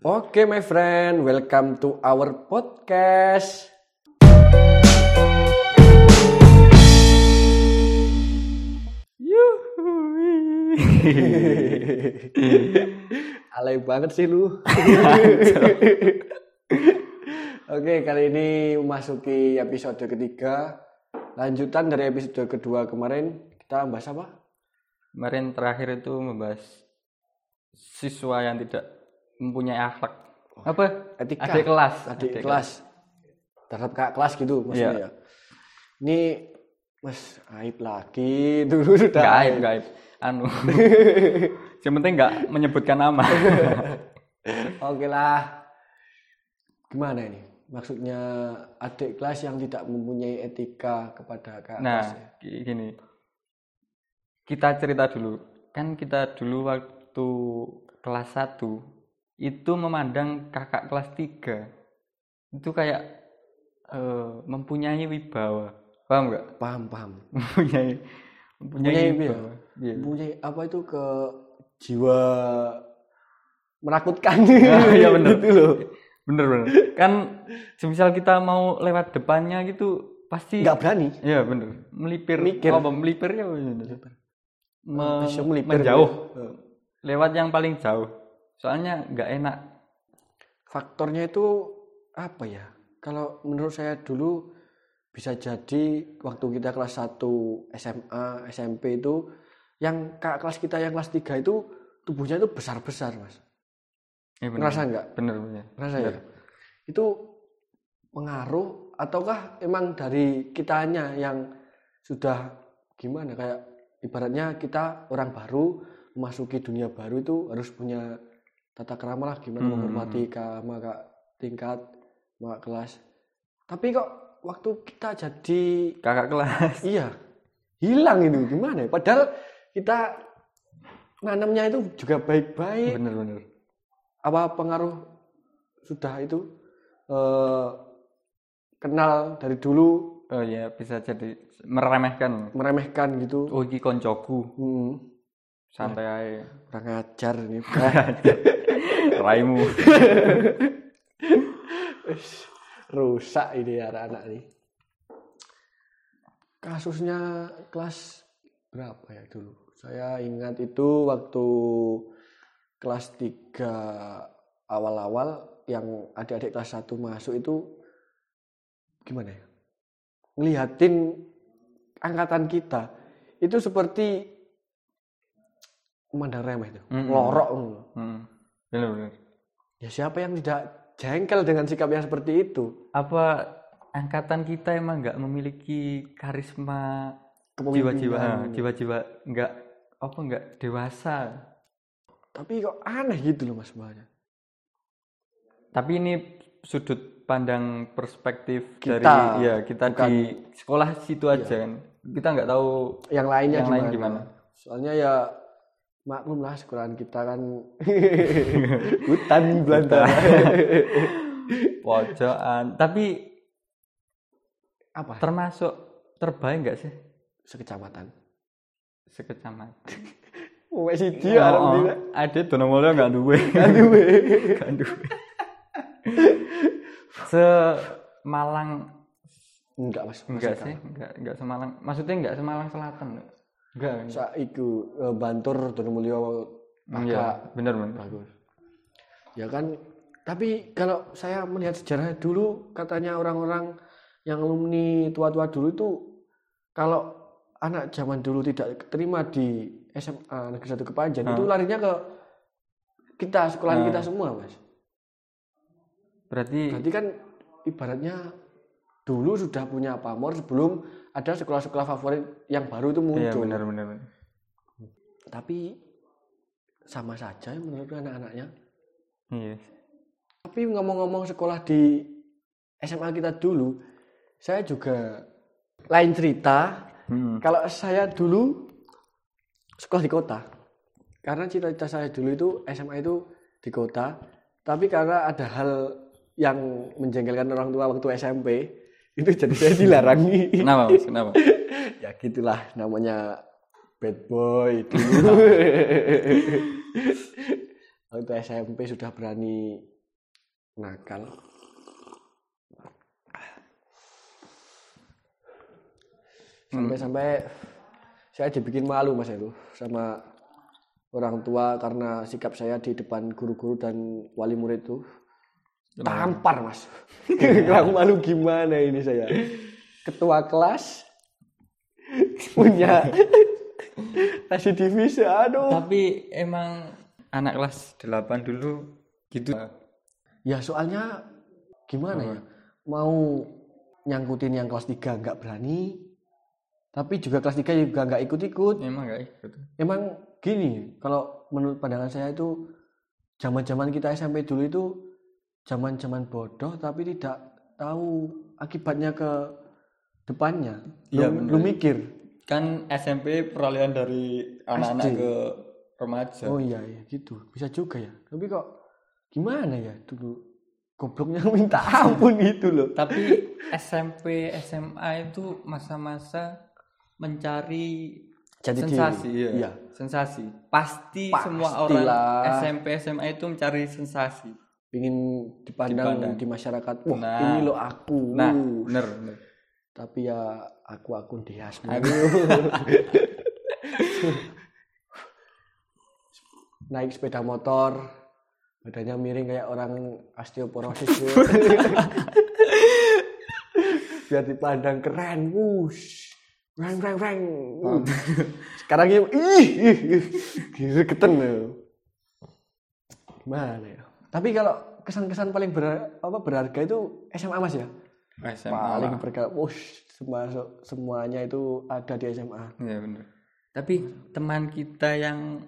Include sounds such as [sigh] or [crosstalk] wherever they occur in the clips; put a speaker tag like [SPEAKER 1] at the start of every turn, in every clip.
[SPEAKER 1] Oke, my friend, welcome to our podcast. [laughs] Alay banget sih lu. [laughs] Oke, kali ini memasuki episode ketiga. Lanjutan dari episode kedua kemarin, kita bahas apa?
[SPEAKER 2] Kemarin terakhir itu membahas siswa yang tidak mempunyai akhlak. Apa?
[SPEAKER 1] Etika.
[SPEAKER 2] Adik kelas.
[SPEAKER 1] Adik kelas. Terhadap kakak kelas gitu maksudnya
[SPEAKER 2] Iya.
[SPEAKER 1] ya. Ini Mas aib lagi [laughs] dulu sudah
[SPEAKER 2] Enggak aib, enggak aib. Anu. [laughs] yang penting enggak menyebutkan nama. [laughs]
[SPEAKER 1] Oke lah. Gimana ini? Maksudnya adik kelas yang tidak mempunyai etika kepada kakak
[SPEAKER 2] nah,
[SPEAKER 1] kelas. ya?
[SPEAKER 2] gi- gini. Kita cerita dulu. Kan kita dulu waktu kelas 1 itu memandang kakak kelas 3 itu kayak eh, mempunyai wibawa. Paham enggak?
[SPEAKER 1] Paham, paham. [laughs]
[SPEAKER 2] Mempunyai mempunyai
[SPEAKER 1] Mempunyai
[SPEAKER 2] wibawa. Iya.
[SPEAKER 1] Mempunyai apa itu ke jiwa menakutkan.
[SPEAKER 2] Ah, [laughs] iya [laughs] bener.
[SPEAKER 1] gitu loh.
[SPEAKER 2] Bener bener. Kan semisal kita mau lewat depannya gitu pasti
[SPEAKER 1] Enggak berani.
[SPEAKER 2] Iya bener. Melipir.
[SPEAKER 1] Mikir.
[SPEAKER 2] Apa melipirnya apa ini? Me-
[SPEAKER 1] melipir.
[SPEAKER 2] menjauh.
[SPEAKER 1] Eh,
[SPEAKER 2] Lewat yang paling jauh. Soalnya nggak enak.
[SPEAKER 1] Faktornya itu apa ya? Kalau menurut saya dulu bisa jadi waktu kita kelas 1 SMA, SMP itu yang kakak kelas kita yang kelas 3 itu tubuhnya itu besar-besar, Mas.
[SPEAKER 2] Iya bener.
[SPEAKER 1] Ngerasa enggak?
[SPEAKER 2] Bener bener.
[SPEAKER 1] Ngerasa ya? Itu pengaruh ataukah emang dari kitanya yang sudah gimana kayak ibaratnya kita orang baru memasuki dunia baru itu harus punya tata krama lah gimana
[SPEAKER 2] Hmm.
[SPEAKER 1] menghormati sama kak tingkat sama kak kelas. Tapi kok waktu kita jadi
[SPEAKER 2] Kakak kelas. [laughs]
[SPEAKER 1] iya hilang itu gimana ya? Padahal kita nanamnya itu juga baik-baik
[SPEAKER 2] bener.
[SPEAKER 1] apa pengaruh sudah itu eh, kenal dari dulu
[SPEAKER 2] Oh iya bisa jadi meremehkan.
[SPEAKER 1] meremehkan gitu
[SPEAKER 2] Oh iki koncoku.
[SPEAKER 1] hmm,
[SPEAKER 2] Santai aja.
[SPEAKER 1] kurang ajar ini. [laughs]
[SPEAKER 2] Raimu.
[SPEAKER 1] rusak ini anak-anak nih kasusnya kelas berapa ya dulu? Saya ingat itu waktu kelas 3 awal-awal yang adik-adik kelas 1 masuk itu gimana ya? Ngelihatin angkatan kita. Itu seperti memandang remeh itu
[SPEAKER 2] Mm-mm.
[SPEAKER 1] lorok ngono.
[SPEAKER 2] Hmm. Bener bener.
[SPEAKER 1] ya siapa yang tidak jengkel dengan sikap yang seperti itu
[SPEAKER 2] apa angkatan kita emang nggak memiliki karisma jiwa-jiwa jiwa-jiwa nggak apa nggak dewasa
[SPEAKER 1] tapi kok aneh gitu loh mas Bahaya.
[SPEAKER 2] tapi ini sudut pandang perspektif
[SPEAKER 1] Kita,
[SPEAKER 2] dari ya kita
[SPEAKER 1] bukan-
[SPEAKER 2] di sekolah situ aja kan kita nggak tahu
[SPEAKER 1] yang lainnya
[SPEAKER 2] Yang
[SPEAKER 1] gimana?
[SPEAKER 2] lain gimana?
[SPEAKER 1] soalnya ya maklum lah sekolahan kita kan [laughs] hutan Belanda. [laughs]
[SPEAKER 2] Pojokan. Tapi
[SPEAKER 1] apa?
[SPEAKER 2] termasuk terbaik nggak sih?
[SPEAKER 1] Sekecamatan.
[SPEAKER 2] Sekecamatan. [laughs]
[SPEAKER 1] Wes siji arep dina.
[SPEAKER 2] ada dono mulya nggak duwe.
[SPEAKER 1] Aduh, we.
[SPEAKER 2] nggak duwe. Se Malang
[SPEAKER 1] enggak mas.
[SPEAKER 2] Enggak sih? Enggak enggak Semalang. Maksudnya enggak Semalang Selatan enggak enggak
[SPEAKER 1] Sa iku eh, Bantur Donomulyo
[SPEAKER 2] iya
[SPEAKER 1] agak
[SPEAKER 2] bener bener
[SPEAKER 1] bagus. Ya kan? Tapi kalau saya melihat sejarah dulu katanya orang-orang yang alumni tua-tua dulu itu kalau anak zaman dulu tidak terima di SMA Negeri Satu Kepanjen
[SPEAKER 2] Hmm.
[SPEAKER 1] itu larinya ke kita sekolahan
[SPEAKER 2] Hmm.
[SPEAKER 1] kita semua mas.
[SPEAKER 2] Berarti
[SPEAKER 1] berarti kan ibaratnya dulu sudah punya pamor sebelum ada sekolah-sekolah favorit yang baru itu
[SPEAKER 2] iya
[SPEAKER 1] muncul
[SPEAKER 2] bener bener.
[SPEAKER 1] tapi sama saja ya menurut anak-anaknya
[SPEAKER 2] iya
[SPEAKER 1] Tapi ngomong-ngomong sekolah di SMA kita dulu, saya juga lain cerita.
[SPEAKER 2] Hmm.
[SPEAKER 1] Kalau saya dulu sekolah di kota, karena cita-cita saya dulu itu SMA itu di kota. Tapi karena ada hal yang menjengkelkan orang tua waktu SMP, itu jadi saya dilarangi.
[SPEAKER 2] kenapa mas? Kenapa? [laughs]
[SPEAKER 1] Ya gitulah namanya bad boy dulu. [laughs] waktu SMP sudah berani nakal. Sampai-sampai saya dibikin malu mas itu sama orang tua karena sikap saya di depan guru-guru dan wali murid itu tampar mas. Kurang [laughs] malu gimana ini saya? Ketua kelas punya [laughs] residivis aduh.
[SPEAKER 2] Tapi emang anak kelas 8 dulu gitu.
[SPEAKER 1] ya soalnya gimana ya? Mau nyangkutin yang kelas 3 nggak berani tapi juga kelas 3 juga nggak ikut-ikut.
[SPEAKER 2] Emang gak ikut.
[SPEAKER 1] emang gini kalau menurut pandangan saya itu zaman-zaman kita SMP dulu itu zaman-zaman bodoh tapi tidak tahu akibatnya ke depannya
[SPEAKER 2] Iya,
[SPEAKER 1] belum mikir
[SPEAKER 2] Kan SMP peralihan dari anak-anak ke remaja.
[SPEAKER 1] oh iya iya gitu bisa juga ya tapi kok gimana ya dulu gobloknya [laughs] minta ampun gitu loh
[SPEAKER 2] Tapi SMP, SMA itu masa-masa mencari
[SPEAKER 1] Jadi
[SPEAKER 2] sensasi,
[SPEAKER 1] diri.
[SPEAKER 2] iya.
[SPEAKER 1] Iya.
[SPEAKER 2] Sensasi. Pasti semua orang. SMP, SMA itu mencari sensasi.
[SPEAKER 1] Ingin dipandang,
[SPEAKER 2] Dipandang.
[SPEAKER 1] di masyarakat wah
[SPEAKER 2] Nah.
[SPEAKER 1] ini lo aku
[SPEAKER 2] Nah, bener, bener.
[SPEAKER 1] tapi ya aku akun dias naik sepeda motor badannya miring kayak orang osteoporosis gitu. [laughs] biar dipandang keren wush reng reng reng Uh. sekarang ini ih ih ih gregetan loh. gimana ya tapi kalau kesan-kesan paling ber, apa berharga itu SMA mas ya
[SPEAKER 2] SMA.
[SPEAKER 1] paling berharga wush semua semuanya itu ada di SMA
[SPEAKER 2] Iya bener. Tapi teman kita yang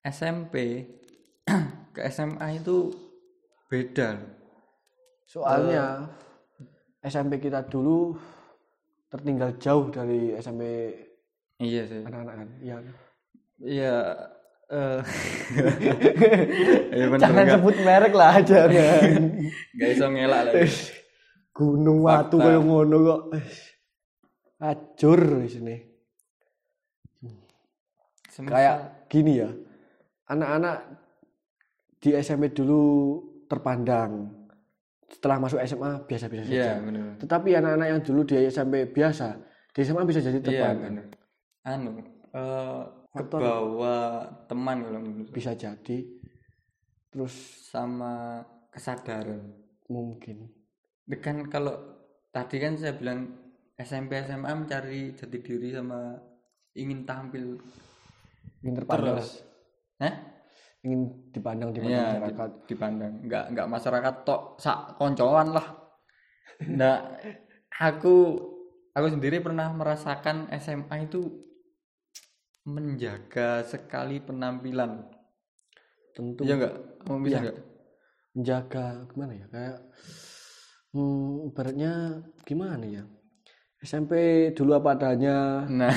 [SPEAKER 2] SMP [clears throat] ke SMA itu beda loh.
[SPEAKER 1] Soalnya SMP kita dulu tertinggal jauh dari SMP
[SPEAKER 2] Iya sih.
[SPEAKER 1] anak-anak kan. Iya.
[SPEAKER 2] Iya. [laughs] bener
[SPEAKER 1] Jangan
[SPEAKER 2] nggak
[SPEAKER 1] sebut merek lah jangan. [laughs]
[SPEAKER 2] nggak iso ngelak lagi.
[SPEAKER 1] Gunung Watu
[SPEAKER 2] Fakta.
[SPEAKER 1] kayak ngono kok. Acur di sini.
[SPEAKER 2] Semisal-
[SPEAKER 1] Kayak gini ya. Anak-anak di SMP dulu terpandang. Setelah masuk SMA biasa-biasa
[SPEAKER 2] Iya
[SPEAKER 1] saja.
[SPEAKER 2] bener.
[SPEAKER 1] Tetapi anak-anak yang dulu di SMP biasa, di SMA bisa jadi
[SPEAKER 2] Iya
[SPEAKER 1] terpandang.
[SPEAKER 2] bener. Anu eh
[SPEAKER 1] Faktor.
[SPEAKER 2] bawa teman kalau menurut saya.
[SPEAKER 1] Bisa jadi. Terus
[SPEAKER 2] sama kesadaran.
[SPEAKER 1] mungkin
[SPEAKER 2] kan kalau tadi kan saya bilang SMP SMA mencari jati diri sama ingin tampil
[SPEAKER 1] ingin terpandang
[SPEAKER 2] terus Hah?
[SPEAKER 1] ingin dipandang di
[SPEAKER 2] Iya,
[SPEAKER 1] masyarakat
[SPEAKER 2] di- dipandang nggak nggak masyarakat tok sak koncoan lah nah aku aku sendiri pernah merasakan SMA itu menjaga sekali penampilan.
[SPEAKER 1] Tentu.
[SPEAKER 2] Iya enggak mau bisa
[SPEAKER 1] Iya.
[SPEAKER 2] enggak
[SPEAKER 1] menjaga gimana ya? Kayak hmm, ibaratnya gimana ya? SMP dulu apa adanya.
[SPEAKER 2] Nah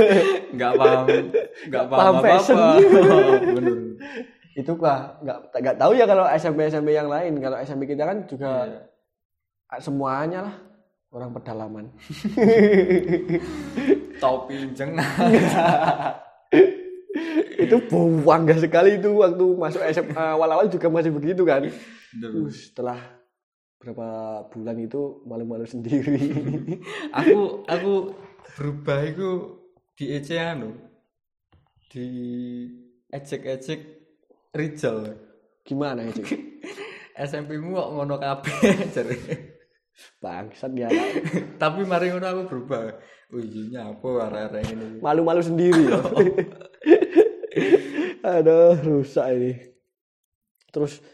[SPEAKER 2] [laughs] nggak paham. Nggak paham
[SPEAKER 1] Paham
[SPEAKER 2] apa apa [laughs] bener.
[SPEAKER 1] Itu kah nggak nggak tahu ya kalau SMP SMP yang lain. Kalau SMP kita kan juga
[SPEAKER 2] Iya.
[SPEAKER 1] semuanya lah orang pedalaman. [laughs]
[SPEAKER 2] Topi jengah [laughs]
[SPEAKER 1] itu bangga sekali itu waktu masuk SMA awal-awal juga masih begitu kan. Uh, setelah berapa bulan itu malu-malu sendiri. [laughs]
[SPEAKER 2] Aku aku berubah itu di ece anu di ecek-ecek Rizal
[SPEAKER 1] gimana Cik?
[SPEAKER 2] SMP mu kok ngono kabeh jare
[SPEAKER 1] bangsat ya. [laughs]
[SPEAKER 2] Tapi mari ngono aku berubah. Oh iya apa arek-arek ini?
[SPEAKER 1] Malu-malu sendiri ya. [laughs] [laughs] Aduh rusak ini. Terus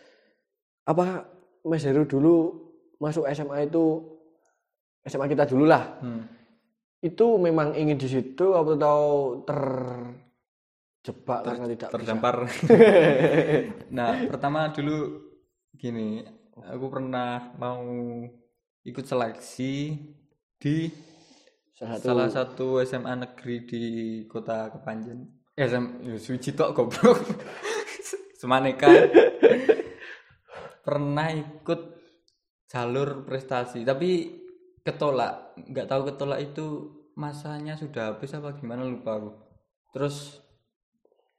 [SPEAKER 1] apa Mas Heru dulu masuk SMA itu SMA kita dulu lah.
[SPEAKER 2] Hmm.
[SPEAKER 1] itu memang ingin di situ atau terjebak karena tidak
[SPEAKER 2] terdampar. Nah pertama dulu gini aku pernah mau ikut seleksi di
[SPEAKER 1] salah satu
[SPEAKER 2] salah satu SMA negeri di kota Kepanjen. Eh SM ya, suci tok goblok. [laughs] Semaneka. Pernah ikut jalur prestasi tapi ketolak. Nggak tahu ketolak itu masanya sudah habis apa gimana lupa aku. Terus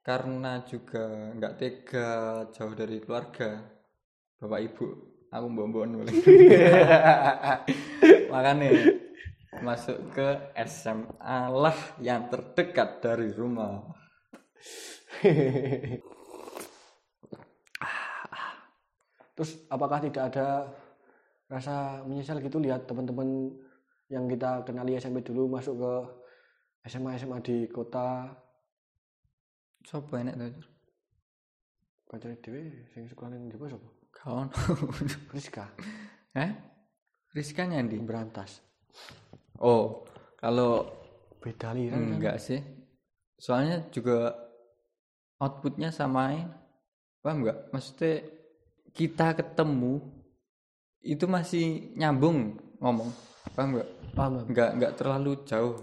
[SPEAKER 2] karena juga nggak tega jauh dari keluarga bapak ibu aku mbok-mbokon boleh [laughs] makanya masuk ke SMA lah yang terdekat dari rumah
[SPEAKER 1] Terus apakah tidak ada rasa menyesal gitu lihat teman-teman yang kita kenali SMP dulu masuk ke SMA SMA di kota
[SPEAKER 2] Sopo enek tuh?
[SPEAKER 1] pacar dhewe sing sekolah ning Jawa sapa?
[SPEAKER 2] Kawan. [laughs]
[SPEAKER 1] Rizka
[SPEAKER 2] Eh? Rizka nyandi.
[SPEAKER 1] Berantas.
[SPEAKER 2] Oh, kalau
[SPEAKER 1] Beda aliran kan?
[SPEAKER 2] enggak sih. Soalnya juga outputnya samain. Paham enggak? Maksudnya kita ketemu itu masih nyambung ngomong. Paham enggak?
[SPEAKER 1] Paham.
[SPEAKER 2] Enggak enggak terlalu jauh.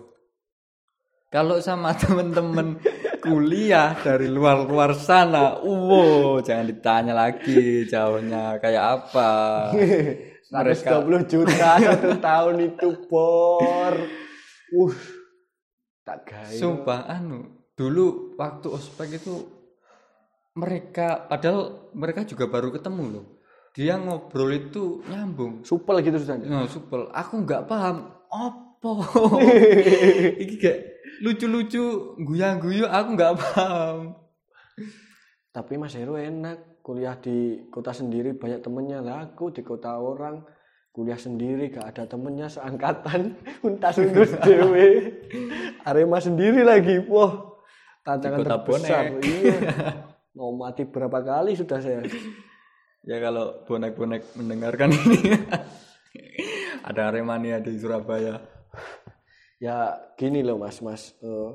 [SPEAKER 2] Kalau sama [laughs] temen-temen kuliah dari luar-luar sana, wow, jangan ditanya lagi jauhnya kayak apa. [laughs]
[SPEAKER 1] 120 juta satu tahun itu bor. Uh. Tak gaya.
[SPEAKER 2] Sumpah anu, dulu waktu ospek itu mereka padahal mereka juga baru ketemu loh. Dia ngobrol itu nyambung.
[SPEAKER 1] Supel gitu sudah.
[SPEAKER 2] No, supel. Aku nggak paham opo. [laughs] Iki kayak lucu-lucu guyu-guyu aku nggak paham.
[SPEAKER 1] Tapi Mas Heru enak kuliah di kota sendiri banyak temennya lah aku di kota orang kuliah sendiri gak ada temennya seangkatan [laughs] untas undus [laughs] dewe Arema sendiri lagi wah tantangan terbesar
[SPEAKER 2] bonek.
[SPEAKER 1] iya mau mati berapa kali sudah saya
[SPEAKER 2] Ya kalau bonek-bonek mendengarkan ini ada Aremania di Surabaya.
[SPEAKER 1] Ya gini loh mas mas. Eh,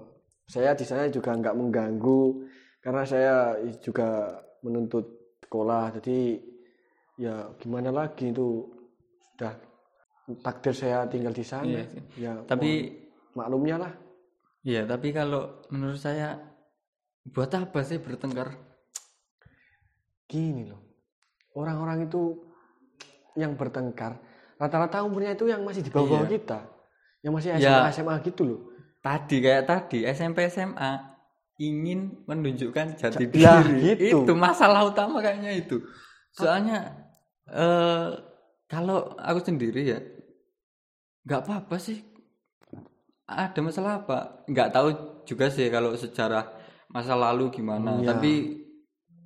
[SPEAKER 1] saya di sana juga nggak mengganggu karena saya juga menuntut sekolah. Jadi ya gimana lagi itu? Sudah takdir saya tinggal di sana.
[SPEAKER 2] Iya sih.
[SPEAKER 1] ya
[SPEAKER 2] Tapi
[SPEAKER 1] maklumnya lah.
[SPEAKER 2] Iya, tapi kalau menurut saya buat apa sih bertengkar?
[SPEAKER 1] gini loh. Orang-orang itu yang bertengkar rata-rata umurnya itu yang masih di bawah
[SPEAKER 2] Iya.
[SPEAKER 1] kita yang masih
[SPEAKER 2] Ya.
[SPEAKER 1] SMA SMA gitu loh
[SPEAKER 2] Tadi kayak tadi SMP SMA ingin menunjukkan jati diri.
[SPEAKER 1] Lah, gitu.
[SPEAKER 2] Itu masalah utama kayaknya itu. Soalnya eh kalau aku sendiri ya nggak apa-apa sih. Ada masalah apa? Nggak tahu juga sih kalau sejarah masa lalu gimana.
[SPEAKER 1] Iya.
[SPEAKER 2] Tapi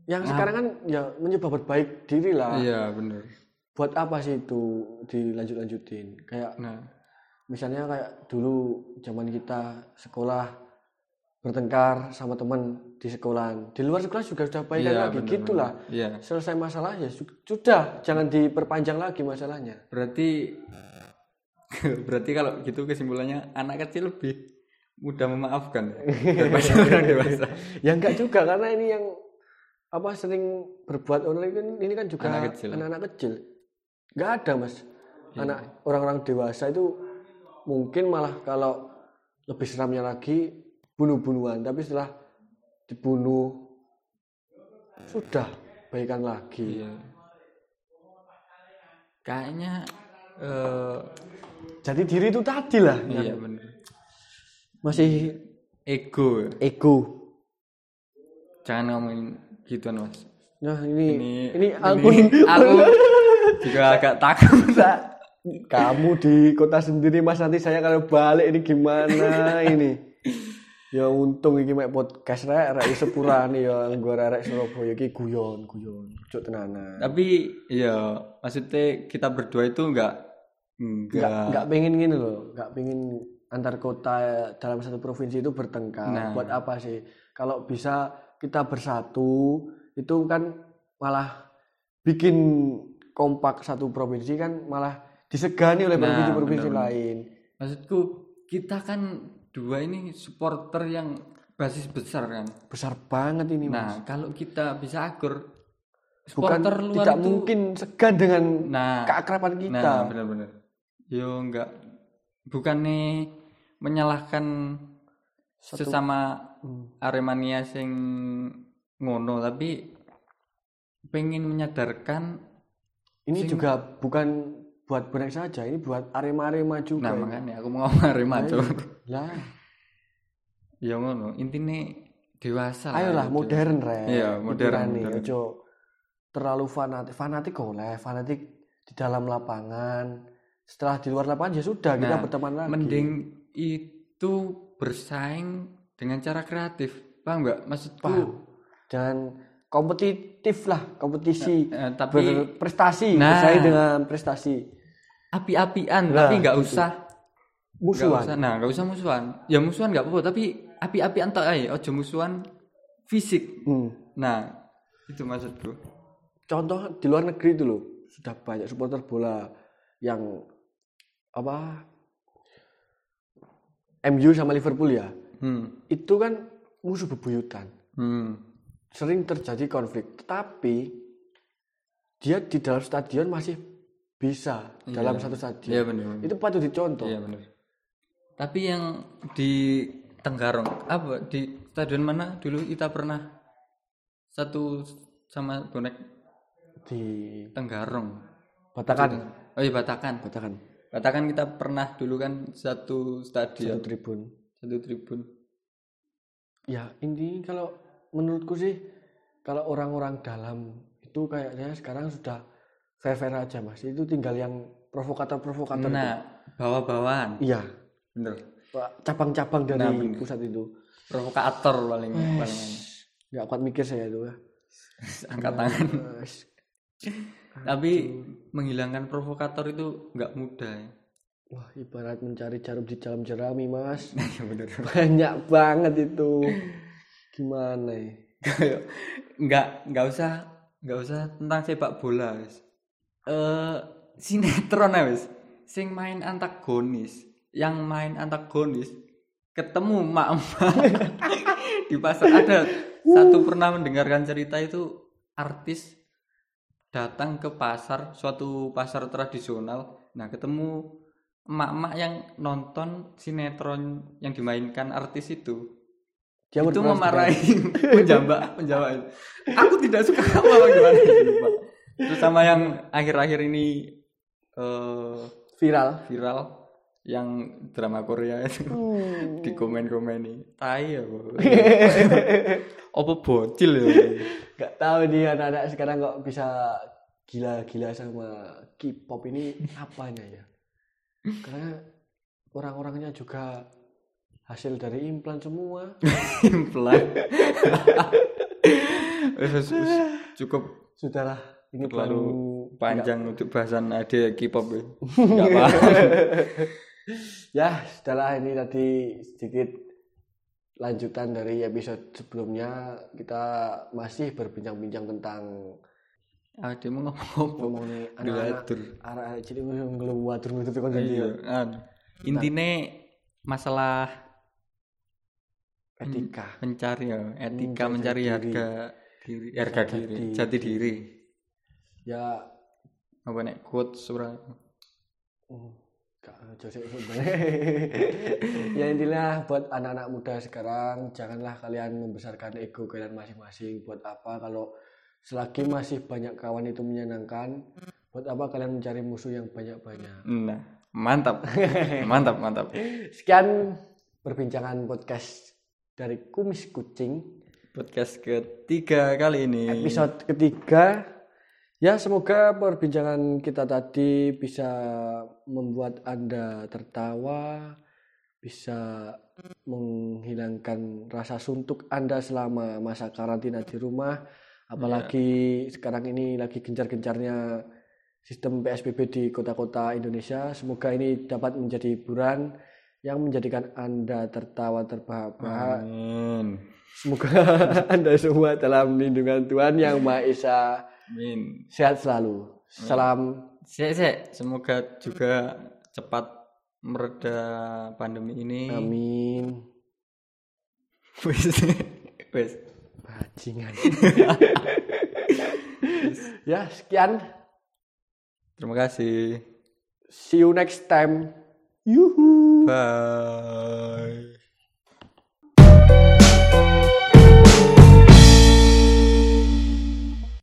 [SPEAKER 1] yang sekarang kan ya mencoba berbaik diri lah
[SPEAKER 2] iya bener.
[SPEAKER 1] buat apa sih itu dilanjut-lanjutin kayak
[SPEAKER 2] Nah,
[SPEAKER 1] misalnya kayak dulu zaman kita sekolah bertengkar sama teman di sekolahan di luar sekolah juga sudah baik
[SPEAKER 2] iya,
[SPEAKER 1] lagi
[SPEAKER 2] bener,
[SPEAKER 1] gitulah.
[SPEAKER 2] Iya.
[SPEAKER 1] selesai masalah ya su- sudah jangan diperpanjang lagi masalahnya
[SPEAKER 2] Berarti [laughs] berarti kalau gitu kesimpulannya anak kecil lebih mudah memaafkan ya, [laughs] daripada orang dewasa.
[SPEAKER 1] ya enggak juga karena ini yang apa sering berbuat online kan ini kan juga
[SPEAKER 2] Anak kecil.
[SPEAKER 1] anak-anak kecil nggak ada mas
[SPEAKER 2] Iya.
[SPEAKER 1] anak orang-orang dewasa itu mungkin malah kalau lebih seramnya lagi bunuh-bunuhan tapi setelah dibunuh sudah baikan lagi
[SPEAKER 2] Iya. Kayaknya eh
[SPEAKER 1] jadi diri itu tadi lah
[SPEAKER 2] iya bener.
[SPEAKER 1] masih
[SPEAKER 2] Ego. ya.
[SPEAKER 1] ego
[SPEAKER 2] Jangan ngomongin gituan mas.
[SPEAKER 1] nah ini ini,
[SPEAKER 2] Ini
[SPEAKER 1] aku
[SPEAKER 2] aku juga agak takut.
[SPEAKER 1] Kamu di kota sendiri mas. Nanti saya kalau balik ini gimana ini? Ya untung iki mek podcast rek rek sepurane ya nggo rek Surabaya iki guyon guyon cuk tenanan.
[SPEAKER 2] Tapi ya maksudnya kita berdua itu enggak
[SPEAKER 1] nggak
[SPEAKER 2] enggak
[SPEAKER 1] nggak pengen gini loh nggak pengen antar kota dalam satu provinsi itu bertengkar.
[SPEAKER 2] Nah.
[SPEAKER 1] buat apa sih? Kalau bisa kita bersatu itu kan malah bikin kompak satu provinsi kan malah disegani oleh
[SPEAKER 2] Nah,
[SPEAKER 1] provinsi-provinsi
[SPEAKER 2] benar-benar.
[SPEAKER 1] lain
[SPEAKER 2] maksudku kita kan dua ini supporter yang basis besar kan.
[SPEAKER 1] besar banget ini mas
[SPEAKER 2] Nah, kalau kita bisa akur
[SPEAKER 1] bukan
[SPEAKER 2] supporter luar
[SPEAKER 1] tidak
[SPEAKER 2] itu
[SPEAKER 1] mungkin segan dengan
[SPEAKER 2] nah
[SPEAKER 1] keakraban kita
[SPEAKER 2] nah benar-benar yo enggak bukannya menyalahkan
[SPEAKER 1] Satu-
[SPEAKER 2] sesama
[SPEAKER 1] Hmm.
[SPEAKER 2] Aremania sing ngono tapi pengen menyadarkan
[SPEAKER 1] ini
[SPEAKER 2] Sing-
[SPEAKER 1] juga bukan buat bonek saja ini buat arema-arema juga
[SPEAKER 2] nah makanya aku mau [laughs] Arema
[SPEAKER 1] Ayo.
[SPEAKER 2] Cuk.
[SPEAKER 1] lah.
[SPEAKER 2] Ya ngono intine dewasa lah,
[SPEAKER 1] ayolah
[SPEAKER 2] Cuk.
[SPEAKER 1] modern rek.
[SPEAKER 2] Iya, modern,
[SPEAKER 1] Pikirane,
[SPEAKER 2] modern.
[SPEAKER 1] ojo terlalu fanatik fanatik oleh fanatik di dalam lapangan. Setelah di luar lapangan ya sudah kita
[SPEAKER 2] Nah,
[SPEAKER 1] berteman lagi.
[SPEAKER 2] mending itu bersaing dengan cara kreatif. Paham nggak? Maksudku
[SPEAKER 1] paham. Dan kompetitif lah kompetisi
[SPEAKER 2] Eh, tapi
[SPEAKER 1] berprestasi
[SPEAKER 2] Nah.
[SPEAKER 1] bersaing dengan prestasi
[SPEAKER 2] api-apian
[SPEAKER 1] Nah,
[SPEAKER 2] tapi nggak
[SPEAKER 1] gitu.
[SPEAKER 2] usah
[SPEAKER 1] musuhan
[SPEAKER 2] usah nah nggak usah musuhan ya musuhan nggak apa-apa tapi api-apian tak aja ojo musuhan fisik
[SPEAKER 1] Hmm.
[SPEAKER 2] nah itu maksudku
[SPEAKER 1] contoh di luar negeri itu loh sudah banyak supporter bola yang apa MU sama Liverpool ya
[SPEAKER 2] hmm.
[SPEAKER 1] itu kan musuh bebuyutan
[SPEAKER 2] Hmm.
[SPEAKER 1] Sering terjadi konflik. Tetapi dia di dalam stadion masih bisa dalam satu stadion.
[SPEAKER 2] Iya benar
[SPEAKER 1] itu patut dicontoh.
[SPEAKER 2] Iya benar tapi yang di Tenggarong apa? Di stadion mana? Dulu kita pernah satu sama bonek?
[SPEAKER 1] Di
[SPEAKER 2] Tenggarong.
[SPEAKER 1] Batakan.
[SPEAKER 2] Oh iya Batakan.
[SPEAKER 1] Batakan.
[SPEAKER 2] Batakan kita pernah dulu kan satu
[SPEAKER 1] satu
[SPEAKER 2] stadion
[SPEAKER 1] tribun.
[SPEAKER 2] Satu tribun.
[SPEAKER 1] Ya ini kalau menurutku sih kalau orang-orang dalam itu kayaknya sekarang sudah fair-fair aja mas. Itu tinggal yang provokator-provokator
[SPEAKER 2] nah bawa-bawaan.
[SPEAKER 1] Iya.
[SPEAKER 2] Bener.
[SPEAKER 1] Cabang-cabang dari
[SPEAKER 2] Nah, bener.
[SPEAKER 1] pusat itu.
[SPEAKER 2] Provokator paling paling
[SPEAKER 1] nggak kuat mikir saya itu ya. [laughs]
[SPEAKER 2] angkat tangan. Tapi menghilangkan provokator itu nggak mudah ya.
[SPEAKER 1] Wah ibarat mencari jarum di dalam jerami mas. [laughs]
[SPEAKER 2] Ya bener.
[SPEAKER 1] Banyak banget itu [laughs] gimana ya?
[SPEAKER 2] Nggak nggak usah nggak usah tentang sepak bola wis. Eh sinetron ya wis. Sing main antagonis yang main antagonis ketemu mak-mak. [laughs] Di pasar ada. Satu pernah mendengarkan cerita itu artis datang ke pasar suatu pasar tradisional. Nah ketemu emak-emak yang nonton sinetron yang dimainkan artis itu
[SPEAKER 1] dia
[SPEAKER 2] itu memarahi penjambak [laughs] penjambak itu. aku tidak suka apa gimana Pak. terus sama yang akhir-akhir ini
[SPEAKER 1] sebagai viral.
[SPEAKER 2] viral yang drama Korea itu. [laughs] Di komen-komen nih tai ya [laughs] apa bocil ya?
[SPEAKER 1] Nggak tahu dia anak-anak sekarang kok bisa gila-gila sama K-pop ini apanya ya? Karena orang-orangnya juga hasil dari implan semua [laughs]
[SPEAKER 2] implan [laughs] cukup
[SPEAKER 1] sudahlah ini
[SPEAKER 2] terlalu
[SPEAKER 1] baru
[SPEAKER 2] panjang [laughs] untuk bahasan ada K-pop ya. Nggak paham.
[SPEAKER 1] ya setelah ini tadi sedikit lanjutan dari episode sebelumnya kita masih berbincang-bincang tentang
[SPEAKER 2] Ada mau ngomong
[SPEAKER 1] ngomongin anak-anak
[SPEAKER 2] Diatur.
[SPEAKER 1] arah jadi konten
[SPEAKER 2] Iya. anu. Intine masalah
[SPEAKER 1] etika.
[SPEAKER 2] mencari ya, etika
[SPEAKER 1] Mencari
[SPEAKER 2] mencari
[SPEAKER 1] diri.
[SPEAKER 2] harga diri, harga diri, jati diri.
[SPEAKER 1] ya.
[SPEAKER 2] Apa nek quote surah
[SPEAKER 1] Hmm, Gak jose [laughs] ya intinya buat anak-anak muda sekarang janganlah kalian membesarkan ego kalian masing-masing. Buat apa? Kalau selagi masih banyak kawan itu menyenangkan buat apa kalian mencari musuh yang banyak-banyak?
[SPEAKER 2] Nah, mantap. [laughs] mantap, mantap.
[SPEAKER 1] sekian perbincangan podcast dari kumis kucing.
[SPEAKER 2] Podcast ketiga kali ini.
[SPEAKER 1] episode ketiga. Ya semoga perbincangan kita tadi bisa membuat anda tertawa bisa menghilangkan rasa suntuk anda selama masa karantina di rumah. Apalagi sekarang ini lagi gencar-gencarnya sistem PSBB di kota-kota Indonesia. Semoga ini dapat menjadi hiburan yang menjadikan anda tertawa terbahak-bahak
[SPEAKER 2] Amin.
[SPEAKER 1] Semoga [laughs] Anda semua dalam lindungan Tuhan yang Maha Esa
[SPEAKER 2] Amin.
[SPEAKER 1] sehat selalu. Salam
[SPEAKER 2] Sek, sek. Semoga juga cepat mereda pandemi ini.
[SPEAKER 1] amin.
[SPEAKER 2] Wes. [laughs] Wes.
[SPEAKER 1] Bajingan. ya, sekian.
[SPEAKER 2] Terima kasih.
[SPEAKER 1] See you next time. Yoo-hoo.
[SPEAKER 2] Bye.